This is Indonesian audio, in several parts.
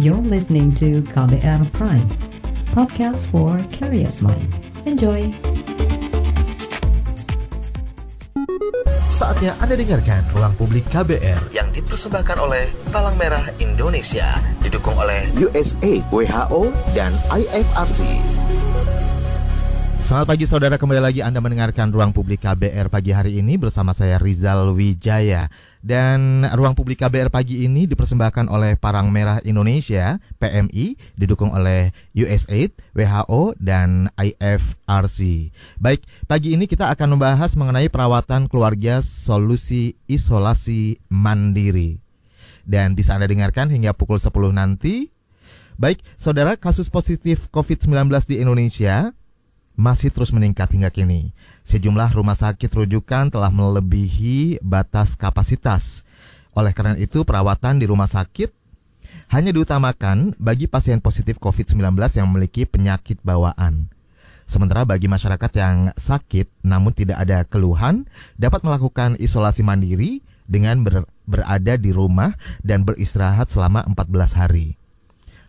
You're listening to KBR Prime, podcast for curious mind. Enjoy! Saatnya Anda dengarkan Ruang Publik KBR yang dipersembahkan oleh Palang Merah Indonesia, didukung oleh USAID, WHO, dan IFRC. Selamat pagi saudara, kembali lagi Anda mendengarkan Ruang Publik KBR pagi hari ini bersama saya Rizal Wijaya. Dan Ruang Publik KBR pagi ini dipersembahkan oleh Parang Merah Indonesia, PMI, didukung oleh USAID, WHO, dan IFRC. Baik, pagi ini kita akan membahas mengenai perawatan keluarga solusi isolasi mandiri. Dan bisa Anda dengarkan hingga pukul 10 nanti. Baik, saudara, kasus positif COVID-19 di Indonesia masih terus meningkat hingga kini. Sejumlah rumah sakit rujukan telah melebihi batas kapasitas. Oleh karena itu, perawatan di rumah sakit hanya diutamakan bagi pasien positif COVID-19 yang memiliki penyakit bawaan. Sementara bagi masyarakat yang sakit namun tidak ada keluhan dapat melakukan isolasi mandiri dengan ber berada di rumah dan beristirahat selama 14 hari.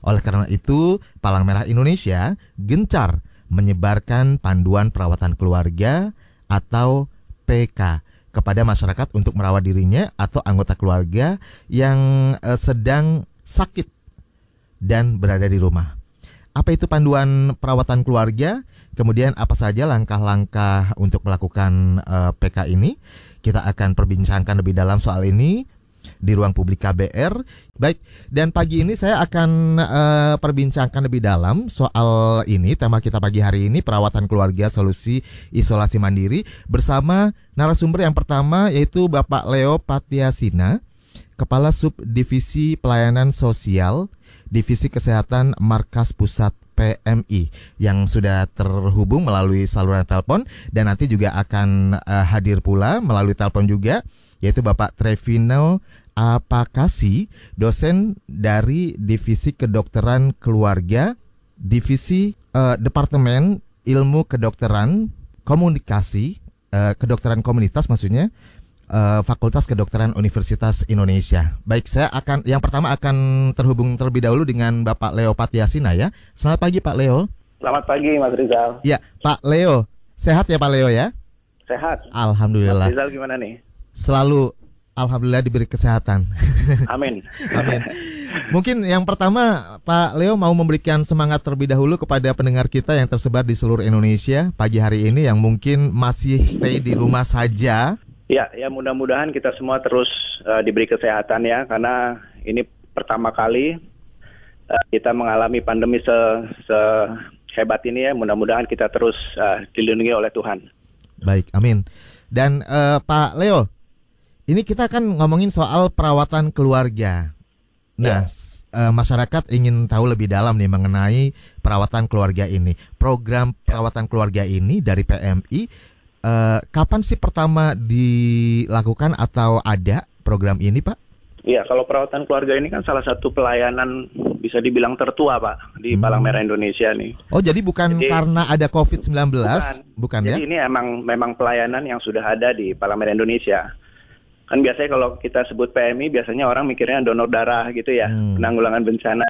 Oleh karena itu, Palang Merah Indonesia gencar menyebarkan panduan perawatan keluarga atau PK kepada masyarakat untuk merawat dirinya atau anggota keluarga yang uh, sedang sakit dan berada di rumah. Apa itu panduan perawatan keluarga? Kemudian apa saja langkah-langkah untuk melakukan eh, PK ini? Kita akan perbincangkan lebih dalam soal ini di ruang publik KBR. Baik, dan pagi ini saya akan uh, perbincangkan lebih dalam soal ini tema kita pagi hari ini perawatan keluarga solusi isolasi mandiri bersama narasumber yang pertama yaitu Bapak Leo Patiasina, Kepala Subdivisi Pelayanan Sosial Divisi Kesehatan Markas Pusat PMI yang sudah terhubung melalui saluran telepon dan nanti juga akan uh, hadir pula melalui telepon juga yaitu Bapak Trevino Apakasi, dosen dari Divisi Kedokteran Keluarga, Divisi uh, Departemen Ilmu Kedokteran Komunikasi, uh, Kedokteran Komunitas maksudnya, uh, Fakultas Kedokteran Universitas Indonesia. Baik, saya akan yang pertama akan terhubung terlebih dahulu dengan Bapak Leo Patiasina ya. Selamat pagi Pak Leo. Selamat pagi Mas Rizal. Ya, Pak Leo. Sehat ya Pak Leo ya? Sehat. Alhamdulillah. Mas Rizal gimana nih? Selalu Alhamdulillah diberi kesehatan. Amin. Amin. Mungkin yang pertama Pak Leo mau memberikan semangat terlebih dahulu kepada pendengar kita yang tersebar di seluruh Indonesia pagi hari ini yang mungkin masih stay di rumah saja. Ya, ya mudah-mudahan kita semua terus uh, diberi kesehatan ya karena ini pertama kali uh, kita mengalami pandemi se, se hebat ini ya. Mudah-mudahan kita terus uh, dilindungi oleh Tuhan. Baik, amin. Dan uh, Pak Leo, ini kita kan ngomongin soal perawatan keluarga. Nah, ya. masyarakat ingin tahu lebih dalam nih mengenai perawatan keluarga ini. Program ya. perawatan keluarga ini dari PMI uh, kapan sih pertama dilakukan atau ada program ini, Pak? Iya, kalau perawatan keluarga ini kan salah satu pelayanan bisa dibilang tertua, Pak, di hmm. Palang Merah Indonesia nih. Oh, jadi bukan jadi, karena ada COVID-19, bukan, bukan jadi ya? Jadi ini emang memang pelayanan yang sudah ada di Palang Merah Indonesia kan biasanya kalau kita sebut PMI biasanya orang mikirnya donor darah gitu ya hmm. penanggulangan bencana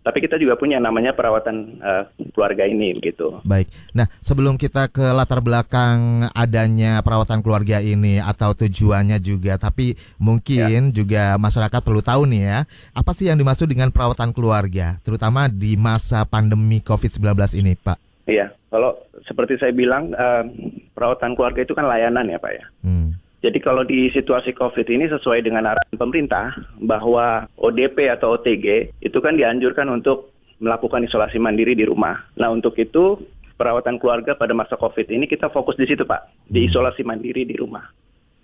tapi kita juga punya namanya perawatan uh, keluarga ini gitu. Baik. Nah, sebelum kita ke latar belakang adanya perawatan keluarga ini atau tujuannya juga, tapi mungkin ya. juga masyarakat perlu tahu nih ya, apa sih yang dimaksud dengan perawatan keluarga, terutama di masa pandemi COVID-19 ini, Pak? Iya, kalau seperti saya bilang, uh, perawatan keluarga itu kan layanan ya, Pak ya. Hmm. Jadi kalau di situasi COVID ini sesuai dengan arahan pemerintah bahwa ODP atau OTG itu kan dianjurkan untuk melakukan isolasi mandiri di rumah. Nah untuk itu perawatan keluarga pada masa COVID ini kita fokus di situ Pak, di hmm. isolasi mandiri di rumah.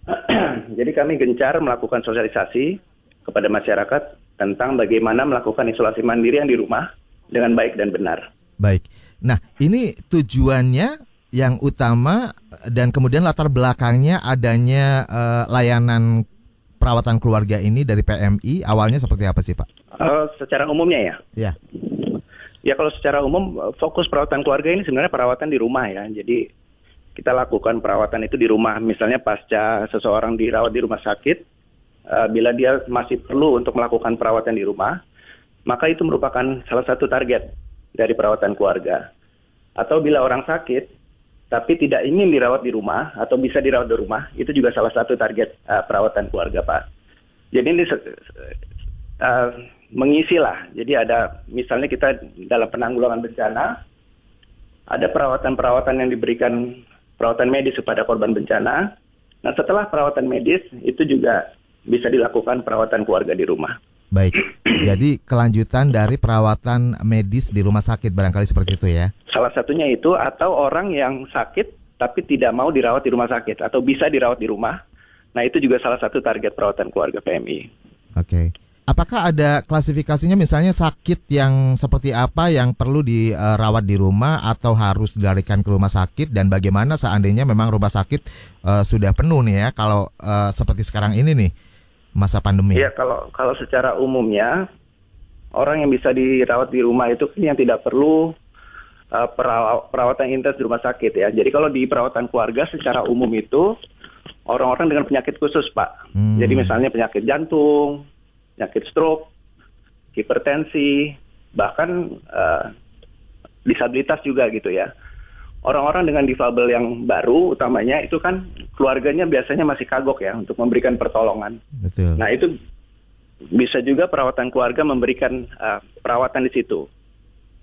Jadi kami gencar melakukan sosialisasi kepada masyarakat tentang bagaimana melakukan isolasi mandiri yang di rumah dengan baik dan benar. Baik. Nah, ini tujuannya yang utama dan kemudian latar belakangnya adanya uh, layanan perawatan keluarga ini dari PMI awalnya seperti apa sih Pak? Uh, secara umumnya ya. Ya. Ya kalau secara umum fokus perawatan keluarga ini sebenarnya perawatan di rumah ya. Jadi kita lakukan perawatan itu di rumah. Misalnya pasca seseorang dirawat di rumah sakit, uh, bila dia masih perlu untuk melakukan perawatan di rumah, maka itu merupakan salah satu target dari perawatan keluarga. Atau bila orang sakit, tapi tidak ingin dirawat di rumah atau bisa dirawat di rumah, itu juga salah satu target uh, perawatan keluarga, Pak. Jadi ini uh, mengisi lah. Jadi ada misalnya kita dalam penanggulangan bencana, ada perawatan-perawatan yang diberikan perawatan medis kepada korban bencana. Nah setelah perawatan medis itu juga bisa dilakukan perawatan keluarga di rumah. Baik, jadi kelanjutan dari perawatan medis di rumah sakit barangkali seperti itu ya? Salah satunya itu atau orang yang sakit tapi tidak mau dirawat di rumah sakit atau bisa dirawat di rumah. Nah itu juga salah satu target perawatan keluarga PMI. Oke. Apakah ada klasifikasinya misalnya sakit yang seperti apa yang perlu dirawat di rumah atau harus dilarikan ke rumah sakit dan bagaimana seandainya memang rumah sakit uh, sudah penuh nih ya kalau uh, seperti sekarang ini nih masa pandemi? Iya kalau kalau secara umumnya orang yang bisa dirawat di rumah itu kan yang tidak perlu uh, perawatan intens di rumah sakit ya. Jadi kalau di perawatan keluarga secara umum itu orang-orang dengan penyakit khusus pak. Hmm. Jadi misalnya penyakit jantung penyakit stroke, hipertensi, bahkan uh, disabilitas juga gitu ya. Orang-orang dengan difabel yang baru utamanya itu kan keluarganya biasanya masih kagok ya untuk memberikan pertolongan. Betul. Nah itu bisa juga perawatan keluarga memberikan uh, perawatan di situ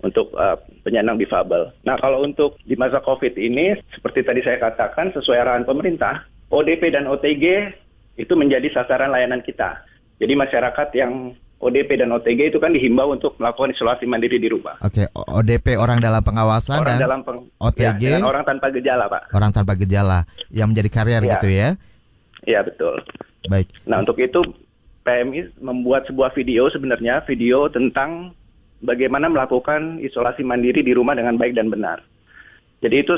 untuk uh, penyandang difabel. Nah kalau untuk di masa COVID ini seperti tadi saya katakan sesuai arahan pemerintah, ODP dan OTG itu menjadi sasaran layanan kita. Jadi masyarakat yang ODP dan OTG itu kan dihimbau untuk melakukan isolasi mandiri di rumah. Oke, ODP orang dalam pengawasan orang dan dalam peng, OTG ya, orang tanpa gejala, Pak. Orang tanpa gejala yang menjadi karier ya. gitu ya. Iya, betul. Baik. Nah, untuk itu PMI membuat sebuah video sebenarnya video tentang bagaimana melakukan isolasi mandiri di rumah dengan baik dan benar. Jadi itu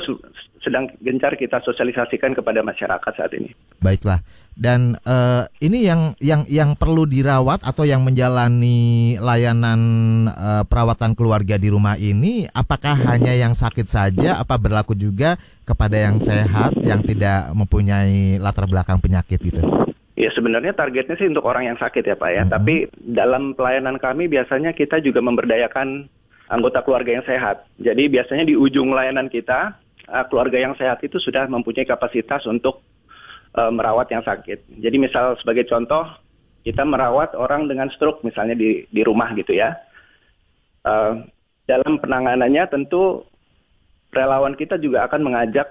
sedang gencar kita sosialisasikan kepada masyarakat saat ini. Baiklah. Dan uh, ini yang yang yang perlu dirawat atau yang menjalani layanan uh, perawatan keluarga di rumah ini apakah hanya yang sakit saja apa berlaku juga kepada yang sehat yang tidak mempunyai latar belakang penyakit gitu? Ya sebenarnya targetnya sih untuk orang yang sakit ya Pak ya. Mm -hmm. Tapi dalam pelayanan kami biasanya kita juga memberdayakan anggota keluarga yang sehat. Jadi biasanya di ujung layanan kita, uh, keluarga yang sehat itu sudah mempunyai kapasitas untuk uh, merawat yang sakit. Jadi misal sebagai contoh, kita merawat orang dengan stroke misalnya di, di rumah gitu ya. Uh, dalam penanganannya tentu relawan kita juga akan mengajak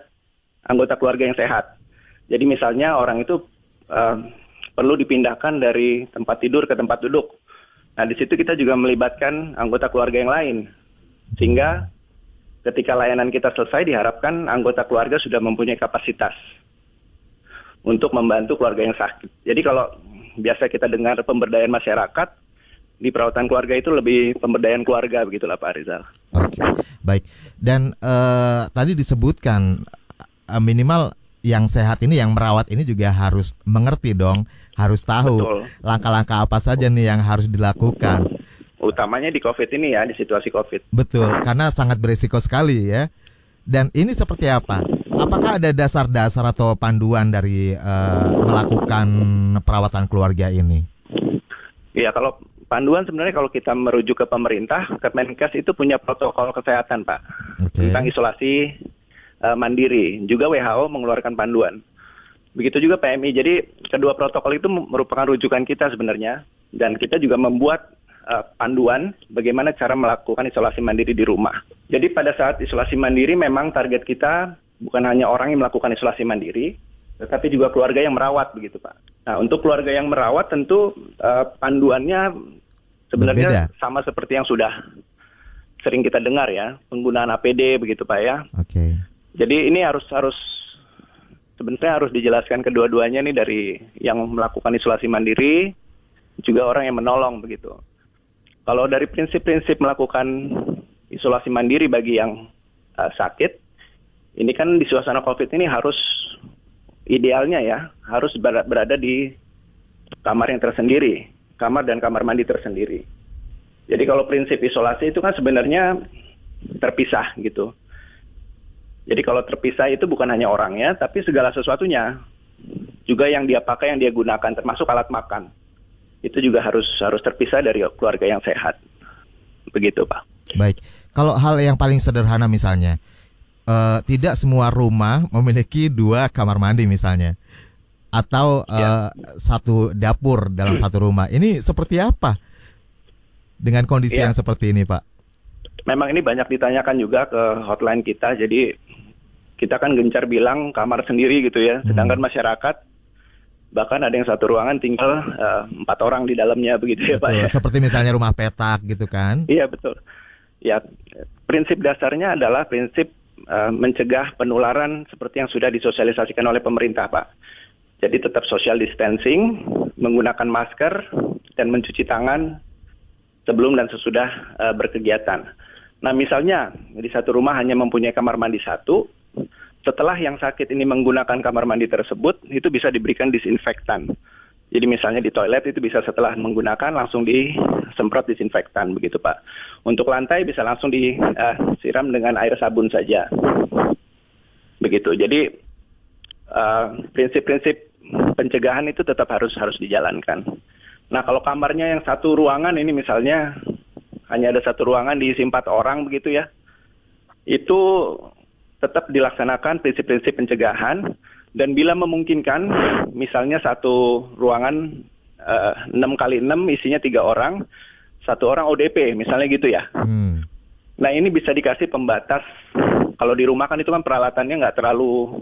anggota keluarga yang sehat. Jadi misalnya orang itu uh, perlu dipindahkan dari tempat tidur ke tempat duduk Nah, di situ kita juga melibatkan anggota keluarga yang lain. Sehingga ketika layanan kita selesai diharapkan anggota keluarga sudah mempunyai kapasitas untuk membantu keluarga yang sakit. Jadi kalau biasa kita dengar pemberdayaan masyarakat, di perawatan keluarga itu lebih pemberdayaan keluarga begitulah Pak Rizal. Oke, baik. Dan uh, tadi disebutkan uh, minimal yang sehat ini, yang merawat ini juga harus mengerti dong harus tahu langkah-langkah apa saja nih yang harus dilakukan. Utamanya di COVID ini ya, di situasi COVID. Betul, karena sangat berisiko sekali ya. Dan ini seperti apa? Apakah ada dasar-dasar atau panduan dari uh, melakukan perawatan keluarga ini? Iya, kalau panduan sebenarnya kalau kita merujuk ke pemerintah, Kemenkes itu punya protokol kesehatan, Pak, okay. tentang isolasi uh, mandiri. Juga WHO mengeluarkan panduan. Begitu juga PMI. Jadi kedua protokol itu merupakan rujukan kita sebenarnya dan kita juga membuat uh, panduan bagaimana cara melakukan isolasi mandiri di rumah. Jadi pada saat isolasi mandiri memang target kita bukan hanya orang yang melakukan isolasi mandiri, tetapi juga keluarga yang merawat begitu Pak. Nah untuk keluarga yang merawat tentu uh, panduannya sebenarnya Berbeda. sama seperti yang sudah sering kita dengar ya penggunaan APD begitu Pak ya. Oke. Okay. Jadi ini harus harus sebenarnya harus dijelaskan kedua-duanya nih dari yang melakukan isolasi mandiri juga orang yang menolong begitu. Kalau dari prinsip-prinsip melakukan isolasi mandiri bagi yang uh, sakit, ini kan di suasana COVID ini harus idealnya ya harus berada di kamar yang tersendiri, kamar dan kamar mandi tersendiri. Jadi kalau prinsip isolasi itu kan sebenarnya terpisah gitu. Jadi kalau terpisah itu bukan hanya orangnya, tapi segala sesuatunya. Juga yang dia pakai, yang dia gunakan, termasuk alat makan. Itu juga harus harus terpisah dari keluarga yang sehat. begitu Pak. Baik, kalau hal yang paling sederhana misalnya, uh, tidak semua rumah memiliki dua kamar mandi misalnya, atau uh, ya. satu dapur dalam satu rumah. Ini seperti apa dengan kondisi ya. yang seperti ini, Pak? Memang ini banyak ditanyakan juga ke hotline kita, jadi kita kan gencar bilang kamar sendiri gitu ya, hmm. sedangkan hmm. masyarakat bahkan ada yang satu ruangan tinggal uh, empat orang di dalamnya begitu ya Pak. Ya. Seperti misalnya rumah petak gitu kan? Iya betul. Ya prinsip dasarnya adalah prinsip uh, mencegah penularan seperti yang sudah disosialisasikan oleh pemerintah Pak. Jadi tetap social distancing, menggunakan masker dan mencuci tangan sebelum dan sesudah uh, berkegiatan. Nah misalnya di satu rumah hanya mempunyai kamar mandi satu, setelah yang sakit ini menggunakan kamar mandi tersebut, itu bisa diberikan disinfektan. Jadi misalnya di toilet itu bisa setelah menggunakan langsung disemprot disinfektan begitu Pak. Untuk lantai bisa langsung disiram dengan air sabun saja. Begitu. Jadi uh, prinsip-prinsip uh, pencegahan itu tetap harus harus dijalankan. Nah kalau kamarnya yang satu ruangan ini misalnya hanya ada satu ruangan diisi empat orang begitu ya, itu tetap dilaksanakan prinsip-prinsip pencegahan. Dan bila memungkinkan misalnya satu ruangan eh, enam kali enam isinya tiga orang satu orang ODP misalnya gitu ya. Hmm. nah ini bisa dikasih pembatas. Kalau di rumah kan itu kan peralatannya nggak terlalu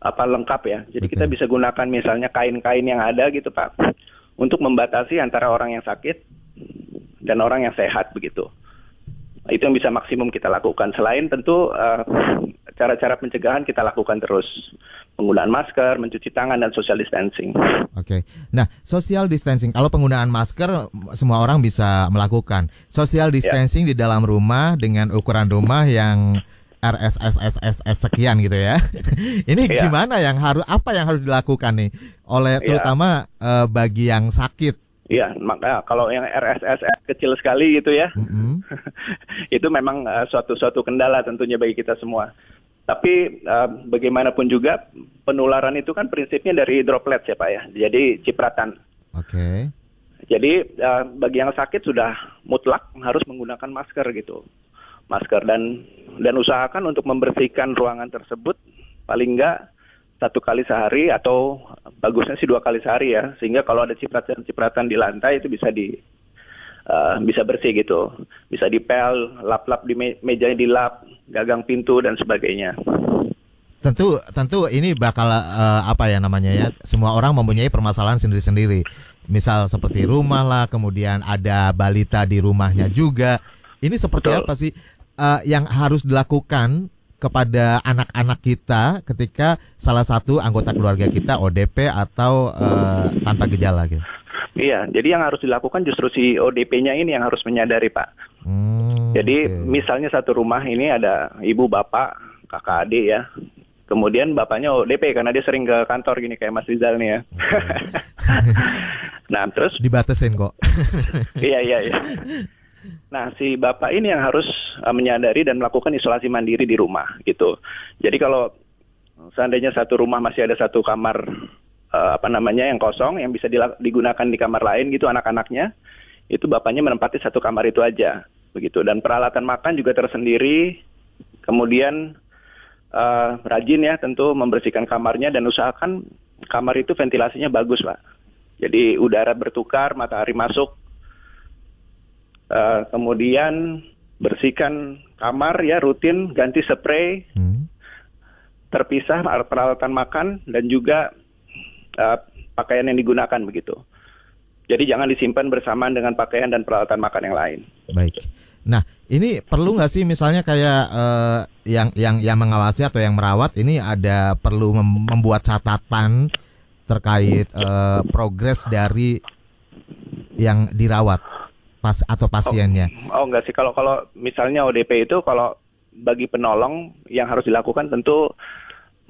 apa lengkap ya. Jadi Betul. kita bisa gunakan misalnya kain-kain yang ada gitu pak. Untuk membatasi antara orang yang sakit dan orang yang sehat begitu itu yang bisa maksimum kita lakukan. Selain tentu eh, cara-cara pencegahan kita lakukan terus penggunaan masker, mencuci tangan dan social distancing. Oke. Okay. Nah, social distancing kalau penggunaan masker semua orang bisa melakukan. Social ya. distancing yeah. di dalam rumah dengan ukuran rumah yang RSSSSS sekian gitu ya. Ini yeah. gimana yang harus apa yang harus dilakukan nih oleh ya. terutama yeah. uh, bagi yang sakit Iya, maka kalau yang RSS kecil sekali gitu ya, mm-hmm. itu memang uh, suatu suatu kendala tentunya bagi kita semua. Tapi uh, bagaimanapun juga penularan itu kan prinsipnya dari droplet ya pak ya, jadi cipratan. Oke. Okay. Jadi uh, bagi yang sakit sudah mutlak harus menggunakan masker gitu, masker dan dan usahakan untuk membersihkan ruangan tersebut paling enggak satu kali sehari atau bagusnya sih dua kali sehari ya. Sehingga kalau ada cipratan-cipratan di lantai itu bisa di uh, bisa bersih gitu. Bisa dipel lap-lap di me meja dilap gagang pintu dan sebagainya. Tentu tentu ini bakal uh, apa ya namanya ya semua orang mempunyai permasalahan sendiri-sendiri. Misal seperti rumah lah kemudian ada balita di rumahnya juga. Ini seperti Betul. apa sih uh, yang harus dilakukan kepada anak-anak kita ketika salah satu anggota keluarga kita ODP atau uh, tanpa gejala gitu. Iya, jadi yang harus dilakukan justru si ODP-nya ini yang harus menyadari Pak. Hmm, jadi okay. misalnya satu rumah ini ada ibu bapak kakak adik ya. Kemudian bapaknya ODP karena dia sering ke kantor gini kayak Mas Rizal nih ya. Okay. nah terus dibatasin kok. iya iya iya. Nah, si bapak ini yang harus uh, menyadari dan melakukan isolasi mandiri di rumah gitu. Jadi kalau seandainya satu rumah masih ada satu kamar uh, apa namanya yang kosong yang bisa digunakan di kamar lain gitu anak-anaknya, itu bapaknya menempati satu kamar itu aja begitu. Dan peralatan makan juga tersendiri. Kemudian uh, rajin ya tentu membersihkan kamarnya dan usahakan kamar itu ventilasinya bagus, Pak. Jadi udara bertukar, matahari masuk Uh, kemudian bersihkan kamar ya rutin, ganti spray, hmm. terpisah peralatan makan dan juga uh, pakaian yang digunakan begitu. Jadi jangan disimpan bersamaan dengan pakaian dan peralatan makan yang lain. Baik. Nah, ini perlu nggak sih misalnya kayak uh, yang yang yang mengawasi atau yang merawat ini ada perlu mem membuat catatan terkait uh, progres dari yang dirawat? Pas atau pasiennya? Oh, oh enggak sih kalau kalau misalnya ODP itu kalau bagi penolong yang harus dilakukan tentu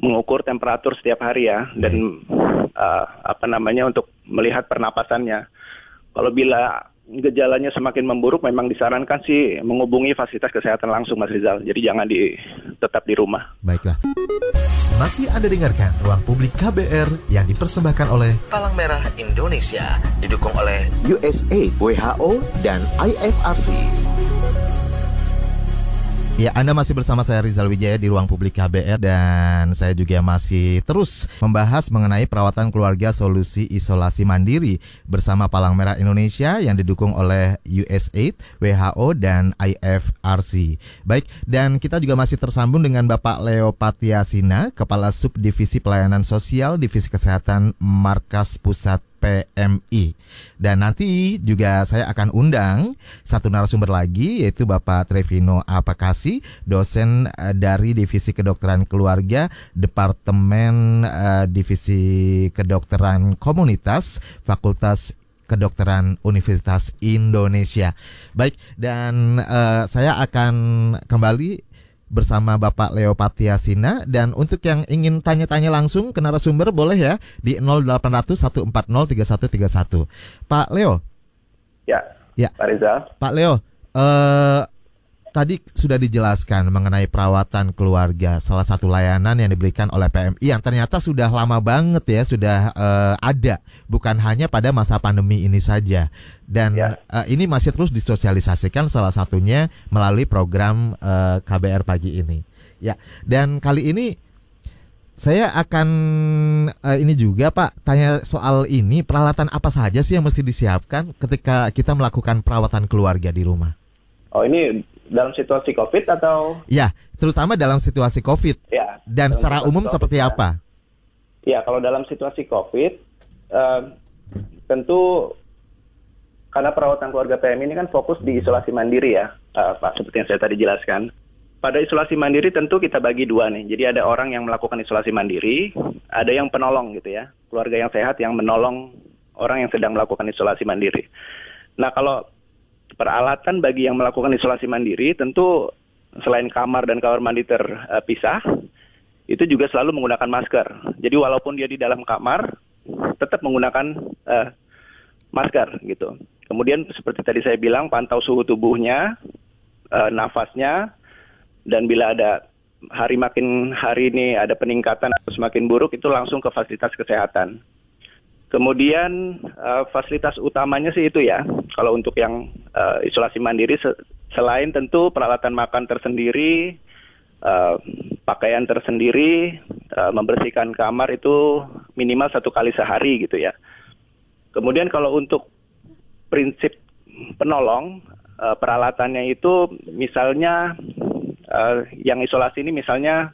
mengukur temperatur setiap hari ya dan uh, apa namanya untuk melihat pernapasannya. Kalau bila gejalanya semakin memburuk, memang disarankan sih menghubungi fasilitas kesehatan langsung, Mas Rizal. Jadi jangan di tetap di rumah. Baiklah. Masih Anda dengarkan Ruang Publik KBR yang dipersembahkan oleh Palang Merah Indonesia, didukung oleh USA, WHO, dan IFRC. Ya, Anda masih bersama saya Rizal Wijaya di ruang publik KBR dan saya juga masih terus membahas mengenai perawatan keluarga solusi isolasi mandiri bersama Palang Merah Indonesia yang didukung oleh USAID, WHO dan IFRC. Baik, dan kita juga masih tersambung dengan Bapak Leo Patiasina, Kepala Subdivisi Pelayanan Sosial Divisi Kesehatan Markas Pusat PMI. Dan nanti juga saya akan undang satu narasumber lagi yaitu Bapak Trevino Apakasi, dosen eh, dari Divisi Kedokteran Keluarga, Departemen uh, Divisi Kedokteran Komunitas, Fakultas Kedokteran Universitas Indonesia. Baik, dan uh, saya akan kembali bersama Bapak Leo Patiasina dan untuk yang ingin tanya-tanya langsung ke narasumber boleh ya di 0800 140 3131. Pak Leo. Ya. Ya. Pak Reza. Pak Leo, eh tadi sudah dijelaskan mengenai perawatan keluarga, salah satu layanan yang diberikan oleh PMI yang ternyata sudah lama banget ya, sudah uh, ada, bukan hanya pada masa pandemi ini saja. Dan ya. uh, ini masih terus disosialisasikan salah satunya melalui program uh, eh, KBR pagi ini. Ya, dan kali ini saya akan uh, ini juga Pak tanya soal ini peralatan apa saja sih yang mesti disiapkan ketika kita melakukan perawatan keluarga di rumah? Oh ini dalam situasi COVID atau? Ya, terutama dalam situasi COVID. Ya. Dan secara umum COVID, seperti ya. apa? Ya, kalau dalam situasi COVID, uh, tentu karena perawatan keluarga PM ini kan fokus di isolasi mandiri ya, uh, Pak, seperti yang saya tadi jelaskan. Pada isolasi mandiri tentu kita bagi dua nih. Jadi ada orang yang melakukan isolasi mandiri, ada yang penolong gitu ya, keluarga yang sehat yang menolong orang yang sedang melakukan isolasi mandiri. Nah kalau peralatan bagi yang melakukan isolasi mandiri tentu selain kamar dan kamar mandi terpisah, itu juga selalu menggunakan masker. Jadi walaupun dia di dalam kamar, tetap menggunakan uh, masker gitu. Kemudian seperti tadi saya bilang, pantau suhu tubuhnya, uh, nafasnya, dan bila ada hari makin hari ini ada peningkatan atau semakin buruk, itu langsung ke fasilitas kesehatan. Kemudian uh, fasilitas utamanya sih itu ya. Kalau untuk yang uh, isolasi mandiri se selain tentu peralatan makan tersendiri, uh, pakaian tersendiri, uh, membersihkan kamar itu minimal satu kali sehari gitu ya. Kemudian kalau untuk prinsip penolong uh, peralatannya itu misalnya uh, yang isolasi ini misalnya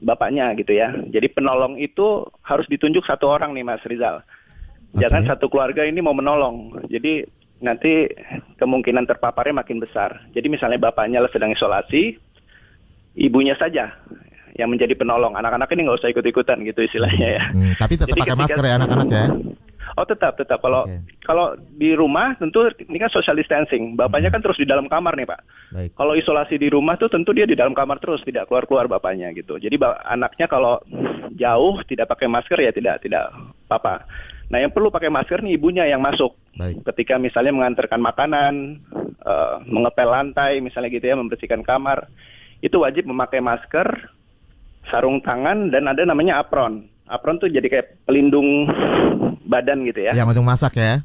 bapaknya gitu ya. Jadi penolong itu harus ditunjuk satu orang nih Mas Rizal. Okay. Jangan satu keluarga ini mau menolong. Jadi nanti kemungkinan terpaparnya makin besar. Jadi misalnya bapaknya sedang isolasi, ibunya saja yang menjadi penolong. Anak-anak ini nggak usah ikut-ikutan gitu istilahnya ya. Hmm, tapi tetap Jadi pakai masker ya anak-anak ya. Oh tetap tetap kalau okay. kalau di rumah tentu ini kan social distancing. Bapaknya hmm. kan terus di dalam kamar nih pak. Baik. Kalau isolasi di rumah tuh tentu dia di dalam kamar terus tidak keluar keluar bapaknya gitu. Jadi anaknya kalau jauh tidak pakai masker ya tidak tidak apa-apa. Nah, yang perlu pakai masker nih ibunya yang masuk. Baik. Ketika misalnya mengantarkan makanan, uh, mengepel lantai, misalnya gitu ya, membersihkan kamar, itu wajib memakai masker, sarung tangan, dan ada namanya apron. Apron tuh jadi kayak pelindung badan gitu ya. Yang untuk masak ya?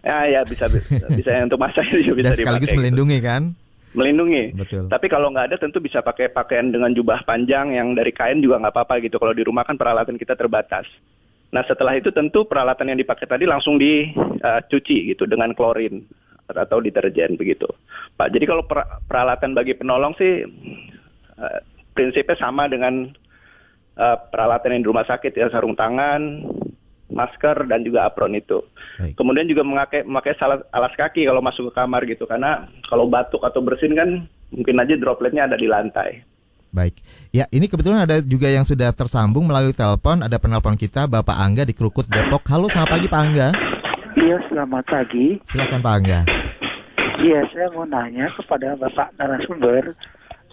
Ya, ya bisa bisa untuk masak juga bisa Dan sekaligus dipakai, melindungi gitu. kan? melindungi. Betul. Tapi kalau nggak ada tentu bisa pakai pakaian dengan jubah panjang yang dari kain juga nggak apa-apa gitu. Kalau di rumah kan peralatan kita terbatas. Nah setelah itu tentu peralatan yang dipakai tadi langsung dicuci uh, gitu dengan klorin atau deterjen begitu. Pak, jadi kalau peralatan bagi penolong sih uh, prinsipnya sama dengan uh, peralatan yang di rumah sakit ya sarung tangan, masker dan juga apron itu. Baik. Kemudian juga memakai memakai alas kaki kalau masuk ke kamar gitu karena kalau batuk atau bersin kan mungkin aja dropletnya ada di lantai. Baik. Ya, ini kebetulan ada juga yang sudah tersambung melalui telepon. Ada penelpon kita, Bapak Angga di Krukut, Depok. Halo, selamat pagi Pak Angga. Iya, selamat pagi. Silakan Pak Angga. Iya, saya mau nanya kepada Bapak narasumber.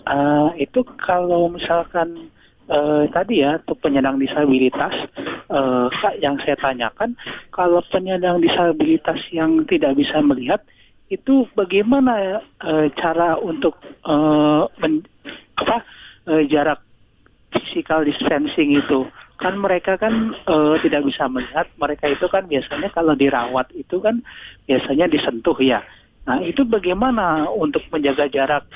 Uh, itu kalau misalkan uh, tadi ya, untuk penyandang disabilitas, uh, Kak, yang saya tanyakan, kalau penyandang disabilitas yang tidak bisa melihat, itu bagaimana uh, cara untuk uh, men, apa uh, jarak physical distancing itu kan mereka kan uh, tidak bisa melihat mereka itu kan biasanya kalau dirawat itu kan biasanya disentuh ya nah itu bagaimana untuk menjaga jarak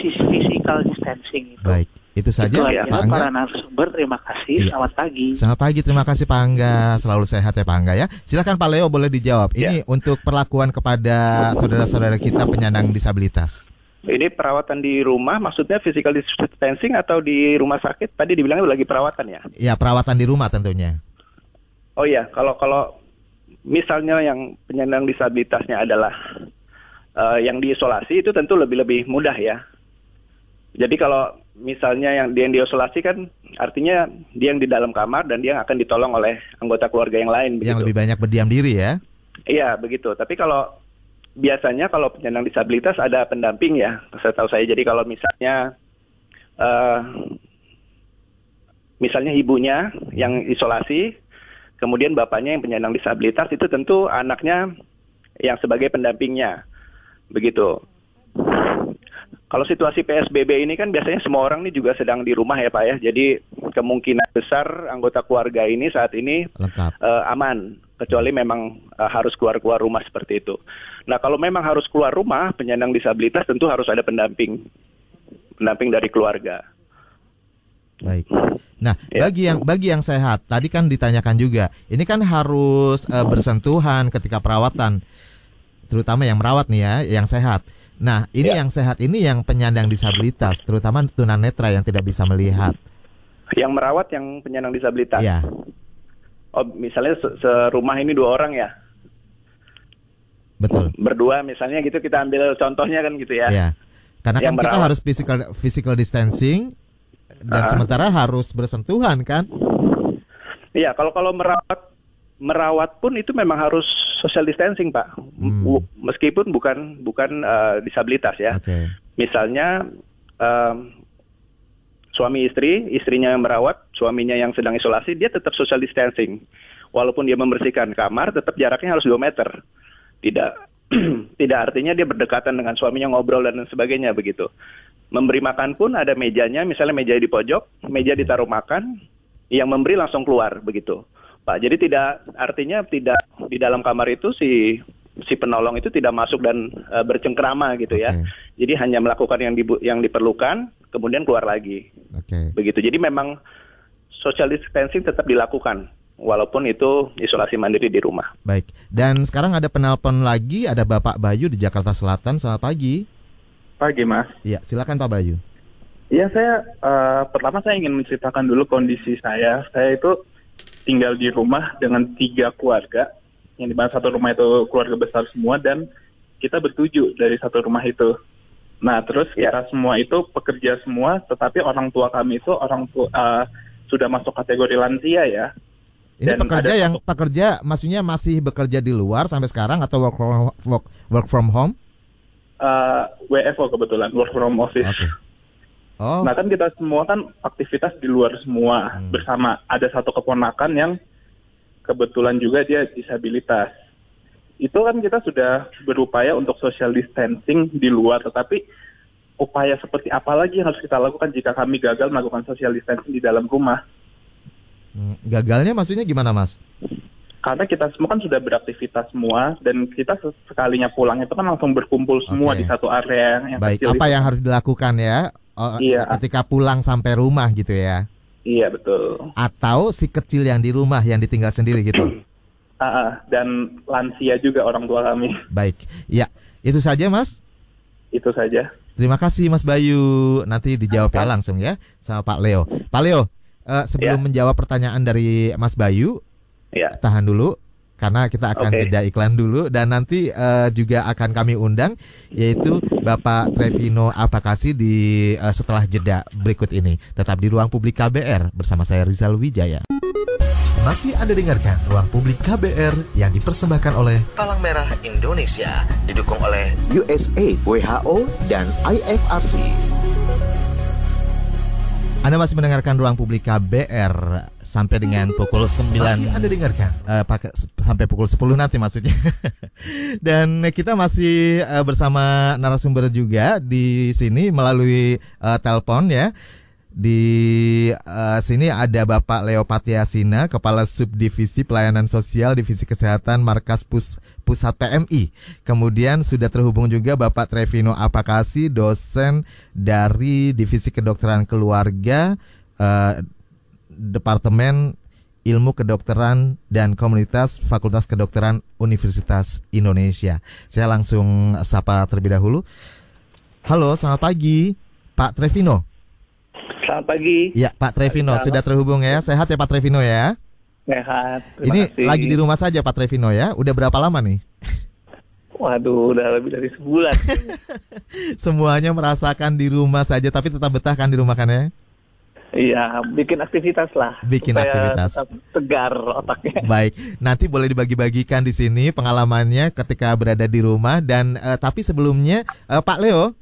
physical distancing itu baik itu saja itu ya, Pak Angga. Para narasumber terima kasih. Iya. Selamat pagi. Selamat pagi, terima kasih Pak Angga. Selalu sehat ya Pak Angga ya. Silakan Pak Leo boleh dijawab. Ini ya. untuk perlakuan kepada saudara-saudara kita penyandang disabilitas. Ini perawatan di rumah, maksudnya physical distancing atau di rumah sakit? Tadi dibilangnya lagi perawatan ya? Ya, perawatan di rumah tentunya. Oh iya, kalau kalau misalnya yang penyandang disabilitasnya adalah uh, yang diisolasi itu tentu lebih lebih mudah ya. Jadi kalau misalnya yang dia yang diisolasi kan artinya dia yang di dalam kamar dan dia akan ditolong oleh anggota keluarga yang lain. Yang begitu. lebih banyak berdiam diri ya? Iya begitu. Tapi kalau biasanya kalau penyandang disabilitas ada pendamping ya, saya tahu saya. Jadi kalau misalnya uh, misalnya ibunya yang isolasi, kemudian bapaknya yang penyandang disabilitas itu tentu anaknya yang sebagai pendampingnya, begitu. Kalau situasi PSBB ini kan biasanya semua orang ini juga sedang di rumah ya Pak ya. Jadi kemungkinan besar anggota keluarga ini saat ini Uh, aman kecuali memang uh, harus keluar-keluar rumah seperti itu. Nah, kalau memang harus keluar rumah, penyandang disabilitas tentu harus ada pendamping. Pendamping dari keluarga. Baik. Nah, ya. bagi yang bagi yang sehat, tadi kan ditanyakan juga, ini kan harus uh, bersentuhan ketika perawatan, terutama yang merawat nih ya, yang sehat. Nah, ini ya. yang sehat ini yang penyandang disabilitas, terutama tunanetra yang tidak bisa melihat. Yang merawat yang penyandang disabilitas. Ya. Oh, misalnya serumah ini dua orang ya. Betul. Berdua misalnya gitu kita ambil contohnya kan gitu ya. Ya. Karena yang kan kita harus physical physical distancing dan uh. sementara harus bersentuhan kan? Iya, kalau kalau merawat merawat pun itu memang harus social distancing pak, hmm. meskipun bukan bukan uh, disabilitas ya. Okay. Misalnya um, suami istri, istrinya yang merawat, suaminya yang sedang isolasi, dia tetap social distancing. Walaupun dia membersihkan kamar, tetap jaraknya harus 2 meter. Tidak tidak artinya dia berdekatan dengan suaminya ngobrol dan sebagainya begitu. Memberi makan pun ada mejanya, misalnya meja di pojok, meja ditaruh makan, yang memberi langsung keluar begitu. Pak. Jadi tidak artinya tidak di dalam kamar itu si si penolong itu tidak masuk dan uh, bercengkrama gitu okay. ya. Jadi hanya melakukan yang di, yang diperlukan, kemudian keluar lagi. Okay. Begitu. Jadi memang social distancing tetap dilakukan walaupun itu isolasi mandiri di rumah. Baik. Dan sekarang ada penelpon lagi, ada Bapak Bayu di Jakarta Selatan. Selamat pagi. Pagi, Mas. Iya, silakan Pak Bayu. Iya, saya uh, pertama saya ingin menceritakan dulu kondisi saya. Saya itu tinggal di rumah dengan tiga keluarga, yang di mana satu rumah itu keluarga besar semua dan kita bertujuh dari satu rumah itu. Nah, terus ya. kita semua itu pekerja semua, tetapi orang tua kami itu orang tua uh, sudah masuk kategori lansia ya. Ini dan pekerja yang satu, pekerja maksudnya masih bekerja di luar sampai sekarang atau work from work, work from home? Uh, WFO kebetulan, work from office. Okay. Oh. Nah kan kita semua kan aktivitas di luar semua hmm. bersama. Ada satu keponakan yang kebetulan juga dia disabilitas. Itu kan kita sudah berupaya untuk social distancing di luar, tetapi upaya seperti apa lagi yang harus kita lakukan jika kami gagal melakukan social distancing di dalam rumah? Hmm, gagalnya maksudnya gimana, Mas? Karena kita semua kan sudah beraktivitas semua dan kita sekalinya pulang itu kan langsung berkumpul semua okay. di satu area yang Baik, apa yang harus dilakukan ya Oh, iya. Ketika pulang sampai rumah gitu ya. Iya betul. Atau si kecil yang di rumah yang ditinggal sendiri gitu. Uh, dan lansia juga orang tua kami. Baik, ya itu saja mas. Itu saja. Terima kasih Mas Bayu. Nanti dijawab ya langsung ya sama Pak Leo. Pak Leo, uh, sebelum ya. menjawab pertanyaan dari Mas Bayu, ya. tahan dulu karena kita akan okay. jeda iklan dulu dan nanti uh, juga akan kami undang yaitu Bapak Trevino Apakasi di uh, setelah jeda berikut ini tetap di ruang publik KBR bersama saya Rizal Wijaya. Masih Anda dengarkan Ruang Publik KBR yang dipersembahkan oleh Palang Merah Indonesia didukung oleh USA, WHO dan IFRC. Anda masih mendengarkan ruang publik KBR sampai dengan pukul 9 Masih Anda dengarkan? Uh, pakai, sampai pukul 10 nanti maksudnya. Dan kita masih uh, bersama narasumber juga di sini melalui uh, telepon ya di uh, sini ada Bapak Leo Patiasina, Kepala Subdivisi Pelayanan Sosial Divisi Kesehatan Markas Pus Pusat PMI. Kemudian sudah terhubung juga Bapak Trevino Apakasi, dosen dari Divisi Kedokteran Keluarga uh, Departemen Ilmu Kedokteran dan Komunitas Fakultas Kedokteran Universitas Indonesia. Saya langsung sapa terlebih dahulu. Halo, selamat pagi, Pak Trevino. Selamat pagi. Ya, Pak Trevino Selamat. sudah terhubung ya. Sehat ya Pak Trevino ya? Sehat. Ini kasih. lagi di rumah saja Pak Trevino ya. Udah berapa lama nih? Waduh, udah lebih dari sebulan. Semuanya merasakan di rumah saja, tapi tetap betah kan di rumah kan ya? Iya, bikin aktivitas lah. Bikin aktivitas. Tetap tegar otaknya. Baik, nanti boleh dibagi-bagikan di sini pengalamannya ketika berada di rumah dan uh, tapi sebelumnya uh, Pak Leo.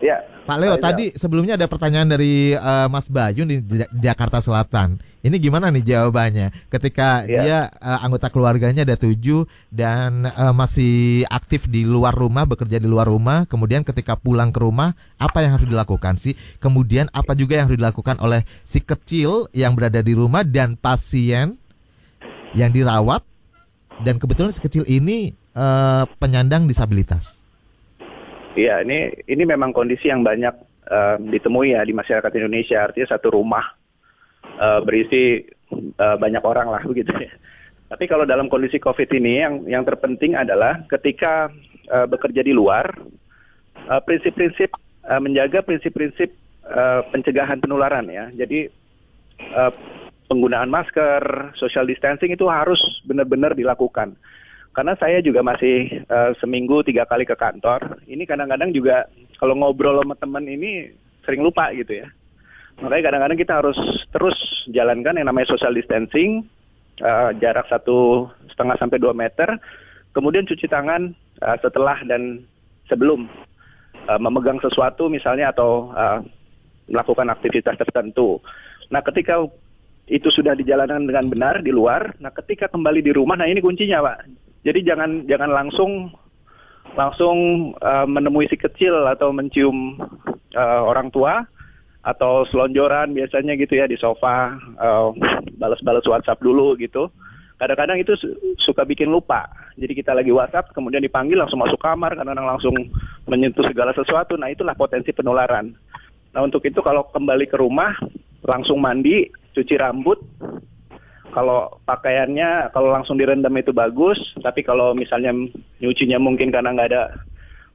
Ya. Pak Leo, Pak tadi sebelumnya ada pertanyaan dari uh, Mas Bayu di Jakarta Selatan. Ini gimana nih jawabannya? Ketika ya. dia uh, anggota keluarganya ada tujuh dan uh, masih aktif di luar rumah, bekerja di luar rumah, kemudian ketika pulang ke rumah, apa yang harus dilakukan sih? Kemudian apa juga yang harus dilakukan oleh si kecil yang berada di rumah dan pasien yang dirawat? Dan kebetulan si kecil ini uh, penyandang disabilitas. Iya, ini ini memang kondisi yang banyak uh, ditemui ya di masyarakat Indonesia. Artinya satu rumah uh, berisi uh, banyak orang lah begitu ya. Tapi kalau dalam kondisi COVID ini yang yang terpenting adalah ketika uh, bekerja di luar, prinsip-prinsip uh, uh, menjaga prinsip-prinsip uh, pencegahan penularan ya. Jadi uh, penggunaan masker, social distancing itu harus benar-benar dilakukan karena saya juga masih uh, seminggu tiga kali ke kantor. Ini kadang-kadang juga kalau ngobrol sama teman ini sering lupa gitu ya. Makanya kadang-kadang kita harus terus jalankan yang namanya social distancing, uh, jarak satu setengah sampai dua meter, kemudian cuci tangan uh, setelah dan sebelum uh, memegang sesuatu misalnya atau uh, melakukan aktivitas tertentu. Nah, ketika itu sudah dijalankan dengan benar di luar, nah ketika kembali di rumah, nah ini kuncinya, Pak jadi jangan jangan langsung langsung uh, menemui si kecil atau mencium uh, orang tua atau selonjoran biasanya gitu ya di sofa uh, balas-balas WhatsApp dulu gitu. Kadang-kadang itu suka bikin lupa. Jadi kita lagi WhatsApp kemudian dipanggil langsung masuk kamar kadang-kadang langsung menyentuh segala sesuatu. Nah, itulah potensi penularan. Nah, untuk itu kalau kembali ke rumah langsung mandi, cuci rambut, kalau pakaiannya kalau langsung direndam itu bagus, tapi kalau misalnya nyucinya mungkin karena nggak ada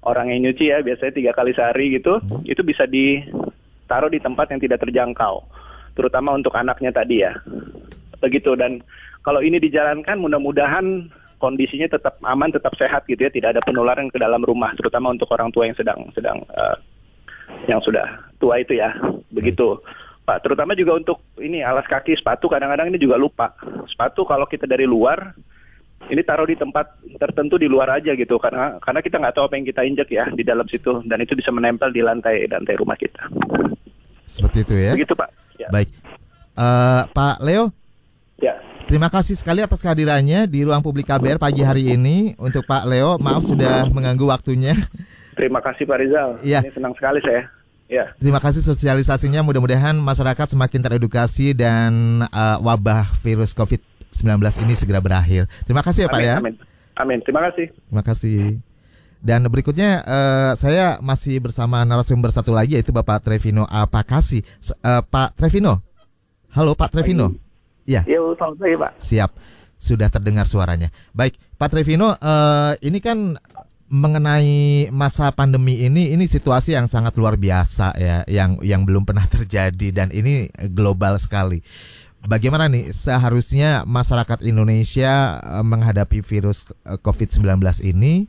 orang yang nyuci ya, biasanya tiga kali sehari gitu, hmm. itu bisa ditaruh di tempat yang tidak terjangkau, terutama untuk anaknya tadi ya, begitu. Dan kalau ini dijalankan, mudah-mudahan kondisinya tetap aman, tetap sehat gitu ya, tidak ada penularan ke dalam rumah, terutama untuk orang tua yang sedang sedang uh, yang sudah tua itu ya, begitu. Pak, terutama juga untuk ini alas kaki sepatu kadang-kadang ini juga lupa. Sepatu kalau kita dari luar ini taruh di tempat tertentu di luar aja gitu karena karena kita nggak tahu apa yang kita injek ya di dalam situ dan itu bisa menempel di lantai lantai rumah kita. Seperti itu ya. Begitu Pak. Ya. Baik, uh, Pak Leo. Ya. Terima kasih sekali atas kehadirannya di ruang publik KBR pagi hari ini untuk Pak Leo. Maaf sudah mengganggu waktunya. Terima kasih Pak Rizal. Iya. Ini senang sekali saya. Ya. Terima kasih sosialisasinya. Mudah-mudahan masyarakat semakin teredukasi dan uh, wabah virus COVID-19 ini segera berakhir. Terima kasih ya Pak ya. Amin. Amin. Terima kasih. Terima kasih. Dan berikutnya uh, saya masih bersama narasumber satu lagi yaitu Bapak Trevino Apakasi. Uh, Pak Trevino. Halo Pak Trevino. Iya. Ya, selamat pagi Pak. Siap. Sudah terdengar suaranya. Baik, Pak Trevino, uh, ini kan mengenai masa pandemi ini ini situasi yang sangat luar biasa ya yang yang belum pernah terjadi dan ini global sekali. Bagaimana nih seharusnya masyarakat Indonesia eh, menghadapi virus eh, COVID-19 ini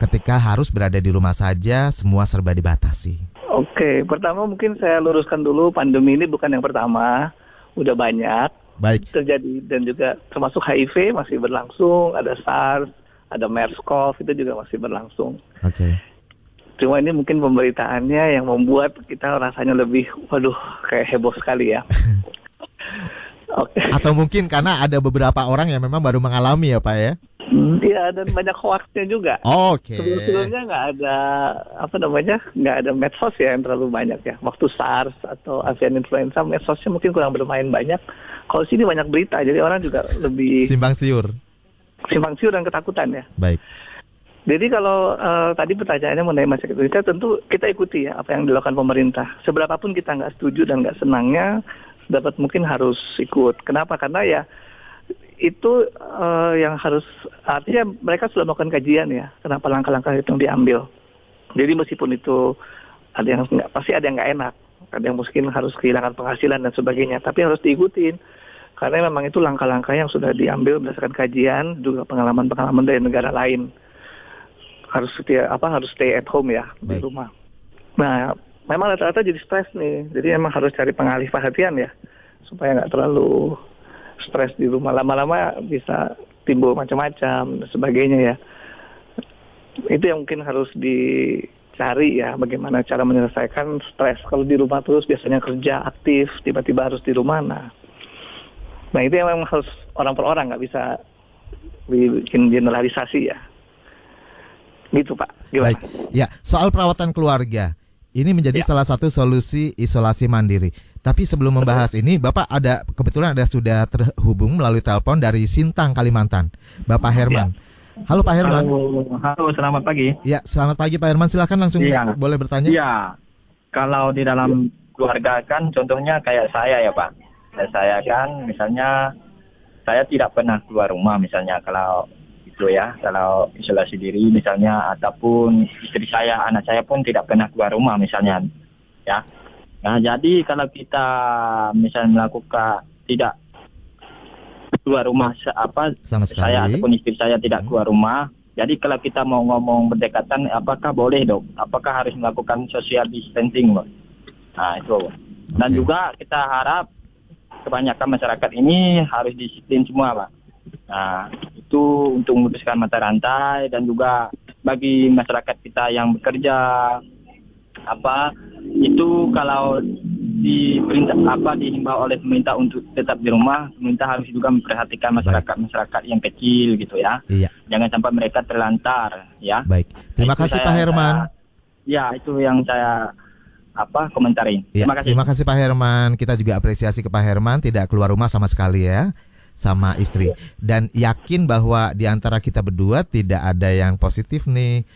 ketika harus berada di rumah saja semua serba dibatasi? Oke, pertama mungkin saya luruskan dulu pandemi ini bukan yang pertama, udah banyak Baik. terjadi dan juga termasuk HIV masih berlangsung, ada SARS, ada MERS-CoV itu juga masih berlangsung. Oke. Okay. Cuma ini mungkin pemberitaannya yang membuat kita rasanya lebih, waduh, kayak heboh sekali ya. Oke. Okay. Atau mungkin karena ada beberapa orang yang memang baru mengalami ya Pak ya? Hmm, iya dan banyak hoaxnya juga. Oke. Okay. Sebelumnya nggak ada apa namanya nggak ada medsos ya yang terlalu banyak ya. Waktu SARS atau avian influenza medsosnya mungkin kurang bermain banyak. Kalau sini banyak berita jadi orang juga lebih simpang siur. Simpang siur dan ketakutan ya. Baik. Jadi kalau uh, tadi pertanyaannya mengenai masyarakat Indonesia, tentu kita ikuti ya apa yang dilakukan pemerintah. Seberapapun kita nggak setuju dan nggak senangnya, dapat mungkin harus ikut. Kenapa? Karena ya itu uh, yang harus artinya mereka sudah melakukan kajian ya. Kenapa langkah-langkah itu diambil? Jadi meskipun itu ada yang nggak pasti ada yang nggak enak, ada yang mungkin harus kehilangan penghasilan dan sebagainya, tapi harus diikutin karena memang itu langkah-langkah yang sudah diambil berdasarkan kajian juga pengalaman-pengalaman dari negara lain harus setia apa harus stay at home ya Baik. di rumah. Nah, memang rata-rata jadi stres nih. Jadi emang harus cari pengalih perhatian ya supaya nggak terlalu stres di rumah. Lama-lama bisa timbul macam-macam sebagainya ya. Itu yang mungkin harus dicari ya bagaimana cara menyelesaikan stres. Kalau di rumah terus biasanya kerja aktif, tiba-tiba harus di rumah. Nah, nah itu yang memang harus orang per orang nggak bisa bikin generalisasi ya. Gitu Pak. Gimana? Baik. Ya, soal perawatan keluarga. Ini menjadi ya. salah satu solusi isolasi mandiri. Tapi sebelum membahas ini, Bapak ada kebetulan ada sudah terhubung melalui telepon dari Sintang, Kalimantan. Bapak Herman. Ya. Halo Pak Herman. Halo, halo, selamat pagi. Ya, selamat pagi Pak Herman. Silakan langsung ya. boleh bertanya. Iya. Kalau di dalam keluarga kan contohnya kayak saya ya Pak. Saya kan misalnya saya tidak pernah keluar rumah misalnya kalau gitu ya kalau isolasi diri misalnya ataupun istri saya anak saya pun tidak pernah keluar rumah misalnya ya nah jadi kalau kita misalnya melakukan tidak keluar rumah apa Sama sekali. saya ataupun istri saya tidak hmm. keluar rumah jadi kalau kita mau ngomong berdekatan apakah boleh dok apakah harus melakukan social distancing dok nah itu dan okay. juga kita harap kebanyakan masyarakat ini harus disiplin semua pak Nah, itu untuk memutuskan mata rantai dan juga bagi masyarakat kita yang bekerja apa itu kalau diperintah apa dihimbau oleh pemerintah untuk tetap di rumah, pemerintah harus juga memperhatikan masyarakat Baik. masyarakat yang kecil gitu ya. Iya. Jangan sampai mereka terlantar ya. Baik. Terima nah, kasih saya, Pak Herman. Saya, ya, itu yang saya apa komentarin. Ya, terima kasih. Terima kasih Pak Herman. Kita juga apresiasi ke Pak Herman tidak keluar rumah sama sekali ya sama istri dan yakin bahwa di antara kita berdua tidak ada yang positif nih.